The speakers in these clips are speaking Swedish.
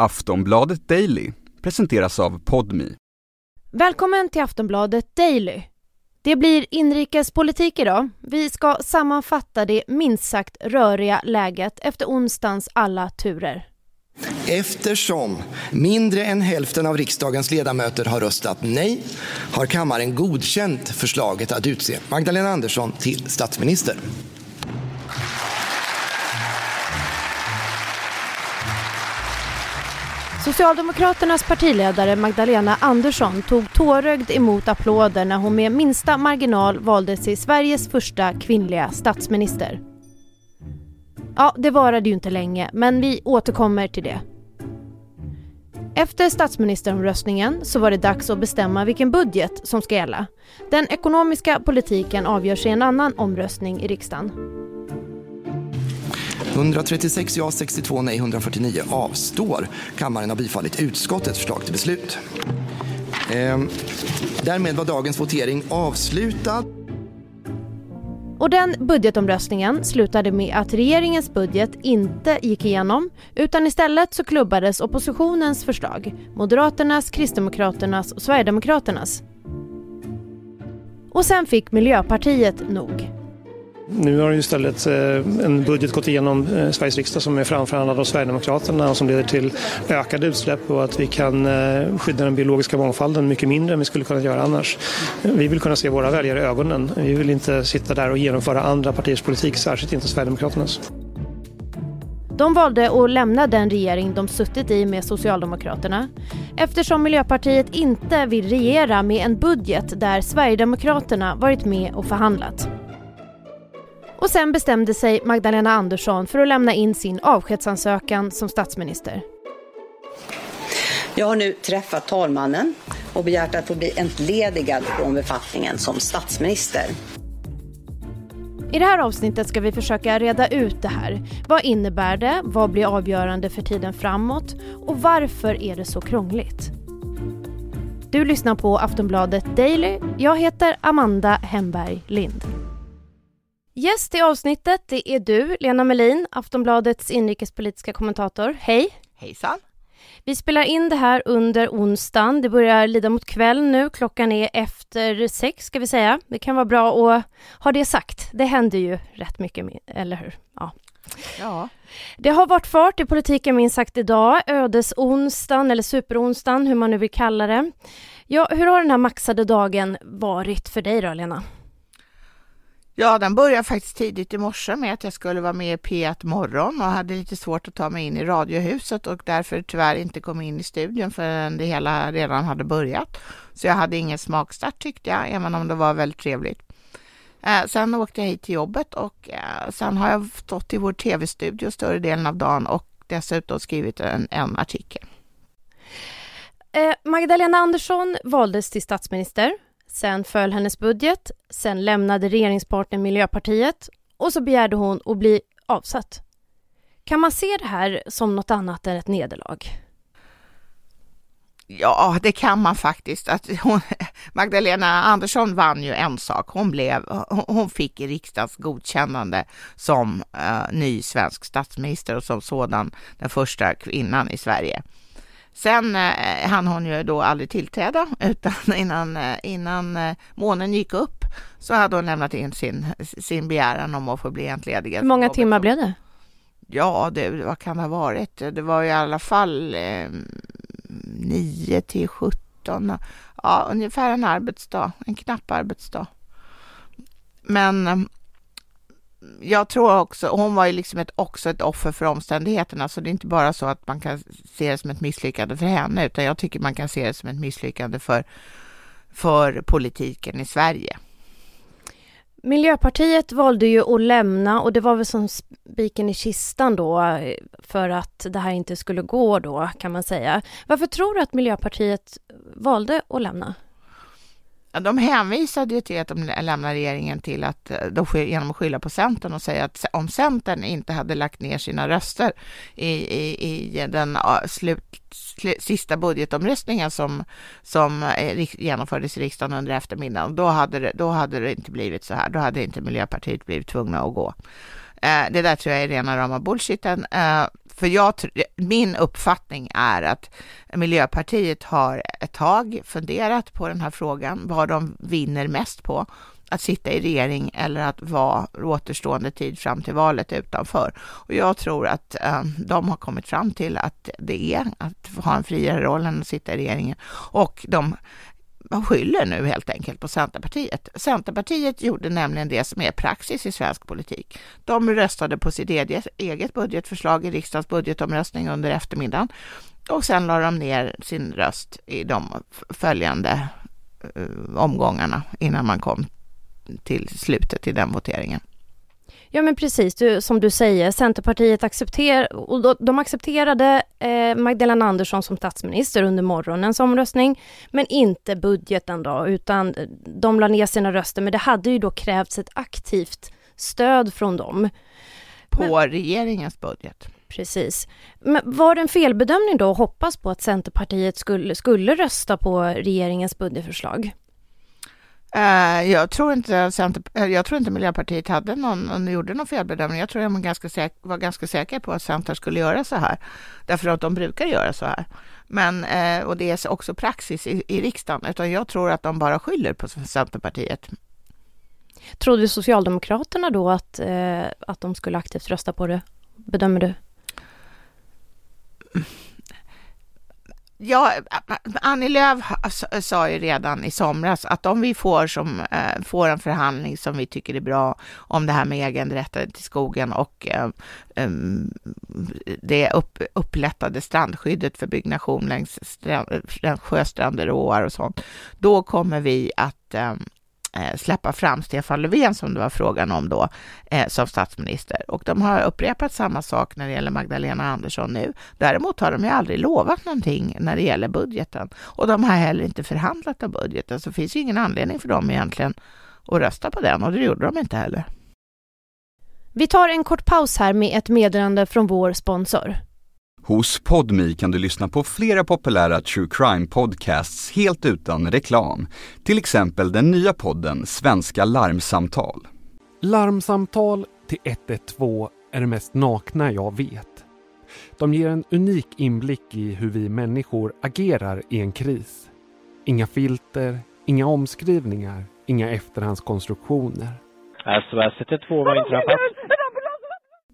Aftonbladet Daily presenteras av Podmi. Välkommen till Aftonbladet Daily. Det blir inrikespolitik idag. Vi ska sammanfatta det minst sagt röriga läget efter onsdagens alla turer. Eftersom mindre än hälften av riksdagens ledamöter har röstat nej har kammaren godkänt förslaget att utse Magdalena Andersson till statsminister. Socialdemokraternas partiledare Magdalena Andersson tog tårögd emot applåder när hon med minsta marginal valdes till Sveriges första kvinnliga statsminister. Ja, det varade ju inte länge, men vi återkommer till det. Efter statsministeromröstningen så var det dags att bestämma vilken budget som ska gälla. Den ekonomiska politiken avgörs i en annan omröstning i riksdagen. 136 ja, 62 nej, 149 avstår. Kammaren har bifallit utskottets förslag till beslut. Ehm, därmed var dagens votering avslutad. Och den budgetomröstningen slutade med att regeringens budget inte gick igenom utan istället så klubbades oppositionens förslag, Moderaternas, Kristdemokraternas och Sverigedemokraternas. Och sen fick Miljöpartiet nog. Nu har ju istället eh, en budget gått igenom eh, Sveriges riksdag som är framförhandlad av Sverigedemokraterna och som leder till ökade utsläpp och att vi kan eh, skydda den biologiska mångfalden mycket mindre än vi skulle kunna göra annars. Vi vill kunna se våra väljare i ögonen. Vi vill inte sitta där och genomföra andra partiers politik, särskilt inte Sverigedemokraternas. De valde att lämna den regering de suttit i med Socialdemokraterna eftersom Miljöpartiet inte vill regera med en budget där Sverigedemokraterna varit med och förhandlat. Och sen bestämde sig Magdalena Andersson för att lämna in sin avskedsansökan som statsminister. Jag har nu träffat talmannen och begärt att få bli entledigad från befattningen som statsminister. I det här avsnittet ska vi försöka reda ut det här. Vad innebär det? Vad blir avgörande för tiden framåt? Och varför är det så krångligt? Du lyssnar på Aftonbladet Daily. Jag heter Amanda Hemberg Lind. Gäst i avsnittet det är du, Lena Melin, Aftonbladets inrikespolitiska kommentator. Hej! Hejsan! Vi spelar in det här under onsdagen. Det börjar lida mot kväll nu. Klockan är efter sex ska vi säga. Det kan vara bra att ha det sagt. Det händer ju rätt mycket, eller hur? Ja. ja. Det har varit fart i politiken minst sagt idag. Ödesonsdagen eller superonsdagen, hur man nu vill kalla det. Ja, hur har den här maxade dagen varit för dig då, Lena? Ja, den började faktiskt tidigt i morse med att jag skulle vara med i P1 Morgon och hade lite svårt att ta mig in i Radiohuset och därför tyvärr inte kom in i studion förrän det hela redan hade börjat. Så jag hade ingen smakstart tyckte jag, även om det var väldigt trevligt. Eh, sen åkte jag hit till jobbet och eh, sen har jag stått i vår tv-studio större delen av dagen och dessutom skrivit en, en artikel. Eh, Magdalena Andersson valdes till statsminister Sen föll hennes budget, sen lämnade regeringspartnern Miljöpartiet och så begärde hon att bli avsatt. Kan man se det här som något annat än ett nederlag? Ja, det kan man faktiskt. Att hon, Magdalena Andersson vann ju en sak. Hon, blev, hon fick riksdagens godkännande som uh, ny svensk statsminister och som sådan den första kvinnan i Sverige. Sen eh, hann hon ju då aldrig tillträda, utan innan, eh, innan eh, månen gick upp så hade hon lämnat in sin, sin begäran om att få bli entledigad. Hur många timmar blev det? Ja, det, vad kan det ha varit? Det var i alla fall eh, 9 till 17, ja, ungefär en arbetsdag, en knapp arbetsdag. Men jag tror också, hon var ju liksom ett, också ett offer för omständigheterna, så det är inte bara så att man kan se det som ett misslyckande för henne, utan jag tycker man kan se det som ett misslyckande för, för politiken i Sverige. Miljöpartiet valde ju att lämna och det var väl som spiken i kistan då för att det här inte skulle gå då kan man säga. Varför tror du att Miljöpartiet valde att lämna? De hänvisade ju till att de lämnar regeringen till att eh, de genom att skylla på Centern och säga att om Centern inte hade lagt ner sina röster i, i, i den slut, sista budgetomröstningen som, som eh, genomfördes i riksdagen under eftermiddagen, då hade, det, då hade det inte blivit så här. Då hade inte Miljöpartiet blivit tvungna att gå. Eh, det där tror jag är rena rama bullshiten. Eh, för jag, min uppfattning är att Miljöpartiet har ett tag funderat på den här frågan, vad de vinner mest på att sitta i regering eller att vara återstående tid fram till valet utanför. Och jag tror att eh, de har kommit fram till att det är att ha en friare roll än att sitta i regeringen och de man skyller nu helt enkelt på Centerpartiet. Centerpartiet gjorde nämligen det som är praxis i svensk politik. De röstade på sitt eget budgetförslag i riksdagens budgetomröstning under eftermiddagen och sen la de ner sin röst i de följande eh, omgångarna innan man kom till slutet i den voteringen. Ja men precis, du, som du säger, Centerpartiet accepter, och de accepterade eh, Magdalena Andersson som statsminister under morgonens omröstning, men inte budgeten då, utan eh, de la ner sina röster, men det hade ju då krävts ett aktivt stöd från dem. På men, regeringens budget. Precis. Men var det en felbedömning då att hoppas på att Centerpartiet skulle, skulle rösta på regeringens budgetförslag? Eh, jag, tror inte Center, eh, jag tror inte Miljöpartiet hade någon, gjorde någon felbedömning. Jag tror jag var ganska, säker, var ganska säker på att Center skulle göra så här. Därför att de brukar göra så här. Men, eh, och det är också praxis i, i riksdagen. Utan jag tror att de bara skyller på Centerpartiet. Trodde Socialdemokraterna då att, att de skulle aktivt rösta på det? Bedömer du? Ja, Annie Lööf sa ju redan i somras att om vi får, som, eh, får en förhandling som vi tycker är bra om det här med äganderätten till skogen och eh, det upp, upplättade strandskyddet för byggnation längs eh, sjöstränder och åar och sånt, då kommer vi att Eh, Eh, släppa fram Stefan Löfven som det var frågan om då eh, som statsminister. Och de har upprepat samma sak när det gäller Magdalena Andersson nu. Däremot har de ju aldrig lovat någonting när det gäller budgeten och de har heller inte förhandlat om budgeten så det finns ju ingen anledning för dem egentligen att rösta på den och det gjorde de inte heller. Vi tar en kort paus här med ett meddelande från vår sponsor. Hos Podmi kan du lyssna på flera populära true crime podcasts helt utan reklam. Till exempel den nya podden Svenska larmsamtal. Larmsamtal till 112 är det mest nakna jag vet. De ger en unik inblick i hur vi människor agerar i en kris. Inga filter, inga omskrivningar, inga efterhandskonstruktioner. SOS 112 har inträffat.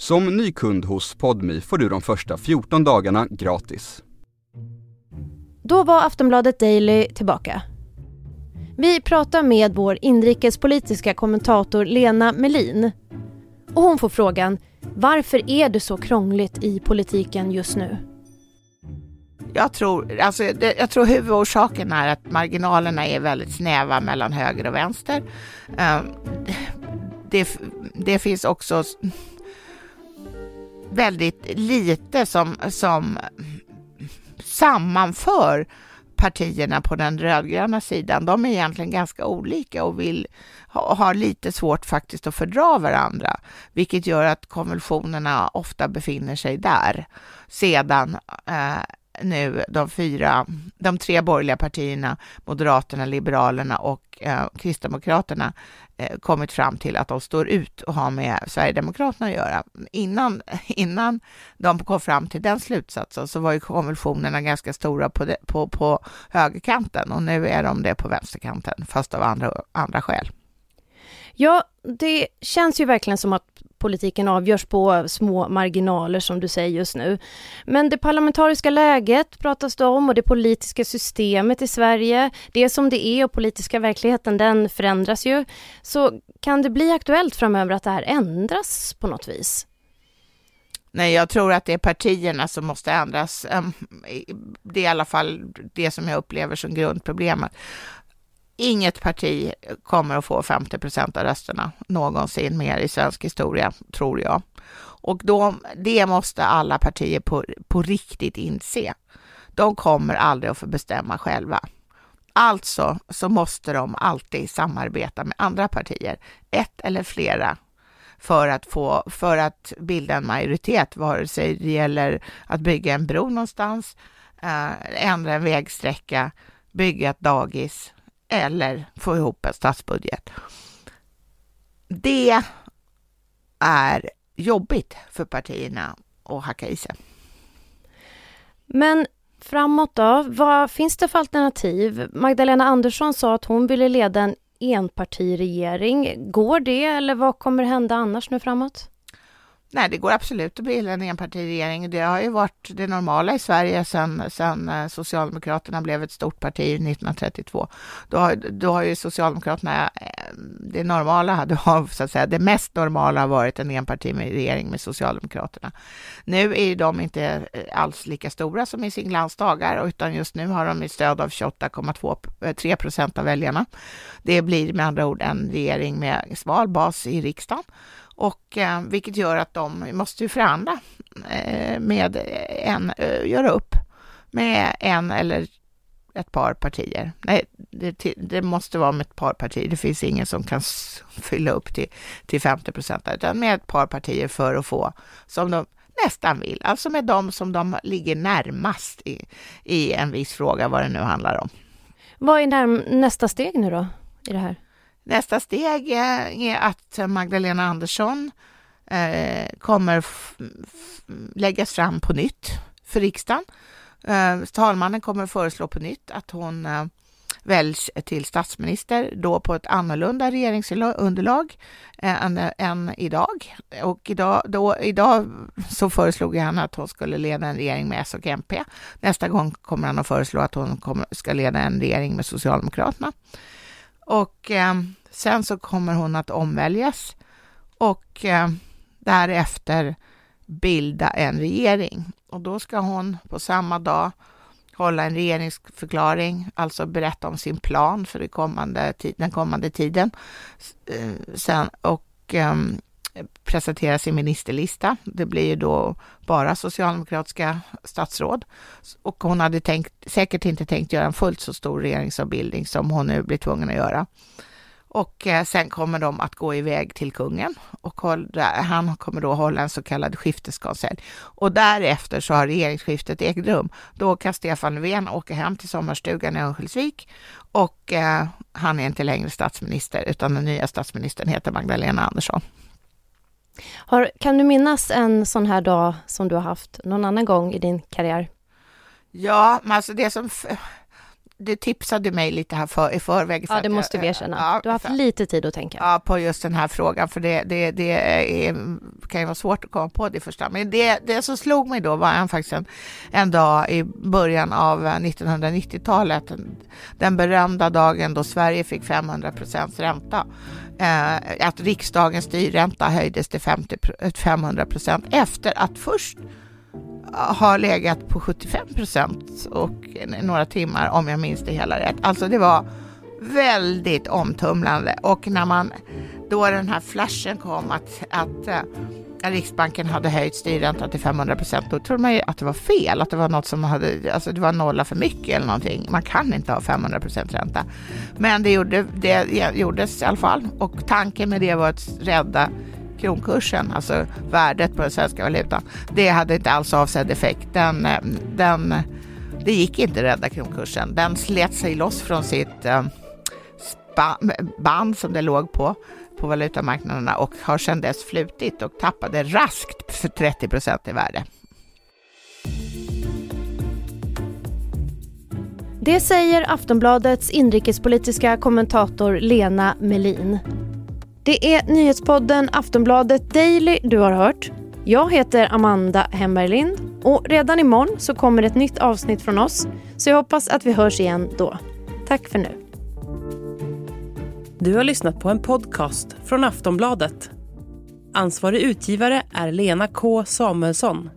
Som ny kund hos Podmi får du de första 14 dagarna gratis. Då var Aftonbladet Daily tillbaka. Vi pratar med vår inrikespolitiska kommentator Lena Melin. Och hon får frågan, varför är det så krångligt i politiken just nu? Jag tror, alltså, jag tror huvudorsaken är att marginalerna är väldigt snäva mellan höger och vänster. Um, det, det finns också väldigt lite som, som sammanför partierna på den rödgröna sidan. De är egentligen ganska olika och vill ha, har lite svårt faktiskt att fördra varandra, vilket gör att konvulsionerna ofta befinner sig där. Sedan eh, nu de fyra, de tre borgerliga partierna, Moderaterna, Liberalerna och eh, Kristdemokraterna, eh, kommit fram till att de står ut och har med Sverigedemokraterna att göra. Innan, innan de kom fram till den slutsatsen så var ju konvulsionerna ganska stora på, de, på, på högerkanten och nu är de det på vänsterkanten, fast av andra, andra skäl. Ja, det känns ju verkligen som att politiken avgörs på små marginaler som du säger just nu. Men det parlamentariska läget pratas det om och det politiska systemet i Sverige, det som det är och politiska verkligheten den förändras ju. Så kan det bli aktuellt framöver att det här ändras på något vis? Nej, jag tror att det är partierna som måste ändras. Ehm, det är i alla fall det som jag upplever som grundproblemet inget parti kommer att få 50 procent av rösterna någonsin mer i svensk historia, tror jag. Och då, det måste alla partier på, på riktigt inse. De kommer aldrig att få bestämma själva. Alltså så måste de alltid samarbeta med andra partier, ett eller flera, för att, få, för att bilda en majoritet, vare sig det gäller att bygga en bro någonstans, eh, ändra en vägsträcka, bygga ett dagis eller få ihop en statsbudget. Det är jobbigt för partierna att hacka i sig. Men framåt då, vad finns det för alternativ? Magdalena Andersson sa att hon ville leda en enpartiregering. Går det eller vad kommer hända annars nu framåt? Nej, det går absolut att bilda en enpartiregering. Det har ju varit det normala i Sverige sedan, eh, Socialdemokraterna blev ett stort parti 1932. Då har, då har ju Socialdemokraterna, eh, det normala hade så att säga, det mest normala har varit en enpartiregering med Socialdemokraterna. Nu är de inte eh, alls lika stora som i sin dagar, utan just nu har de ett stöd av 28,3 procent av väljarna. Det blir med andra ord en regering med sval bas i riksdagen och eh, vilket gör att de måste ju förhandla eh, med en, eh, göra upp med en eller ett par partier. Nej, det, det, måste vara med ett par partier. Det finns ingen som kan fylla upp till, till 50 procent, utan med ett par partier för att få som de nästan vill, alltså med de som de ligger närmast i, i en viss fråga, vad det nu handlar om. Vad är nästa steg nu då i det här? Nästa steg är att Magdalena Andersson eh, kommer läggas fram på nytt för riksdagen. Eh, talmannen kommer föreslå på nytt att hon eh, väljs till statsminister, då på ett annorlunda regeringsunderlag än, än idag. Och idag, då, idag så föreslog han att hon skulle leda en regering med S och MP. Nästa gång kommer han att föreslå att hon kommer, ska leda en regering med Socialdemokraterna. Och eh, sen så kommer hon att omväljas och eh, därefter bilda en regering. Och då ska hon på samma dag hålla en regeringsförklaring, alltså berätta om sin plan för det kommande, den kommande tiden. Eh, sen, och ehm, presentera sin ministerlista. Det blir ju då bara socialdemokratiska statsråd. Och hon hade tänkt, säkert inte tänkt göra en fullt så stor regeringsombildning som hon nu blir tvungen att göra. Och eh, sen kommer de att gå iväg till kungen och han kommer då hålla en så kallad skifteskonselj. Och därefter så har regeringsskiftet ägt rum. Då kan Stefan Löfven åka hem till sommarstugan i Örnsköldsvik och eh, han är inte längre statsminister utan den nya statsministern heter Magdalena Andersson. Har, kan du minnas en sån här dag som du har haft någon annan gång i din karriär? Ja, men alltså det som du tipsade mig lite här för, i förväg. Ja, det måste vi erkänna. Ja, du har haft för, lite tid att tänka. Ja, på just den här frågan, för det, det, det är, kan ju vara svårt att komma på det första. Men det, det som slog mig då var en, faktiskt en, en dag i början av 1990-talet, den berömda dagen då Sverige fick 500 procents ränta. Eh, att riksdagens styrränta höjdes till 50, 500 procent efter att först har legat på 75 procent och några timmar om jag minns det hela rätt. Alltså det var väldigt omtumlande och när man då den här flashen kom att, att eh, Riksbanken hade höjt styrräntan till 500 procent, då trodde man ju att det var fel, att det var något som hade, alltså det var nolla för mycket eller någonting. Man kan inte ha 500 procent ränta. Men det, gjorde, det gjordes i alla fall och tanken med det var att rädda kronkursen, alltså värdet på den svenska valutan, det hade inte alls avsedd effekt. Den, eh, den, det gick inte att rädda kronkursen. Den slet sig loss från sitt eh, band som det låg på på valutamarknaderna och har sedan dess flutit och tappade raskt 30 procent i värde. Det säger Aftonbladets inrikespolitiska kommentator Lena Melin. Det är nyhetspodden Aftonbladet Daily du har hört. Jag heter Amanda Hemberlind och redan imorgon så kommer ett nytt avsnitt från oss. Så jag hoppas att vi hörs igen då. Tack för nu. Du har lyssnat på en podcast från Aftonbladet. Ansvarig utgivare är Lena K Samuelsson.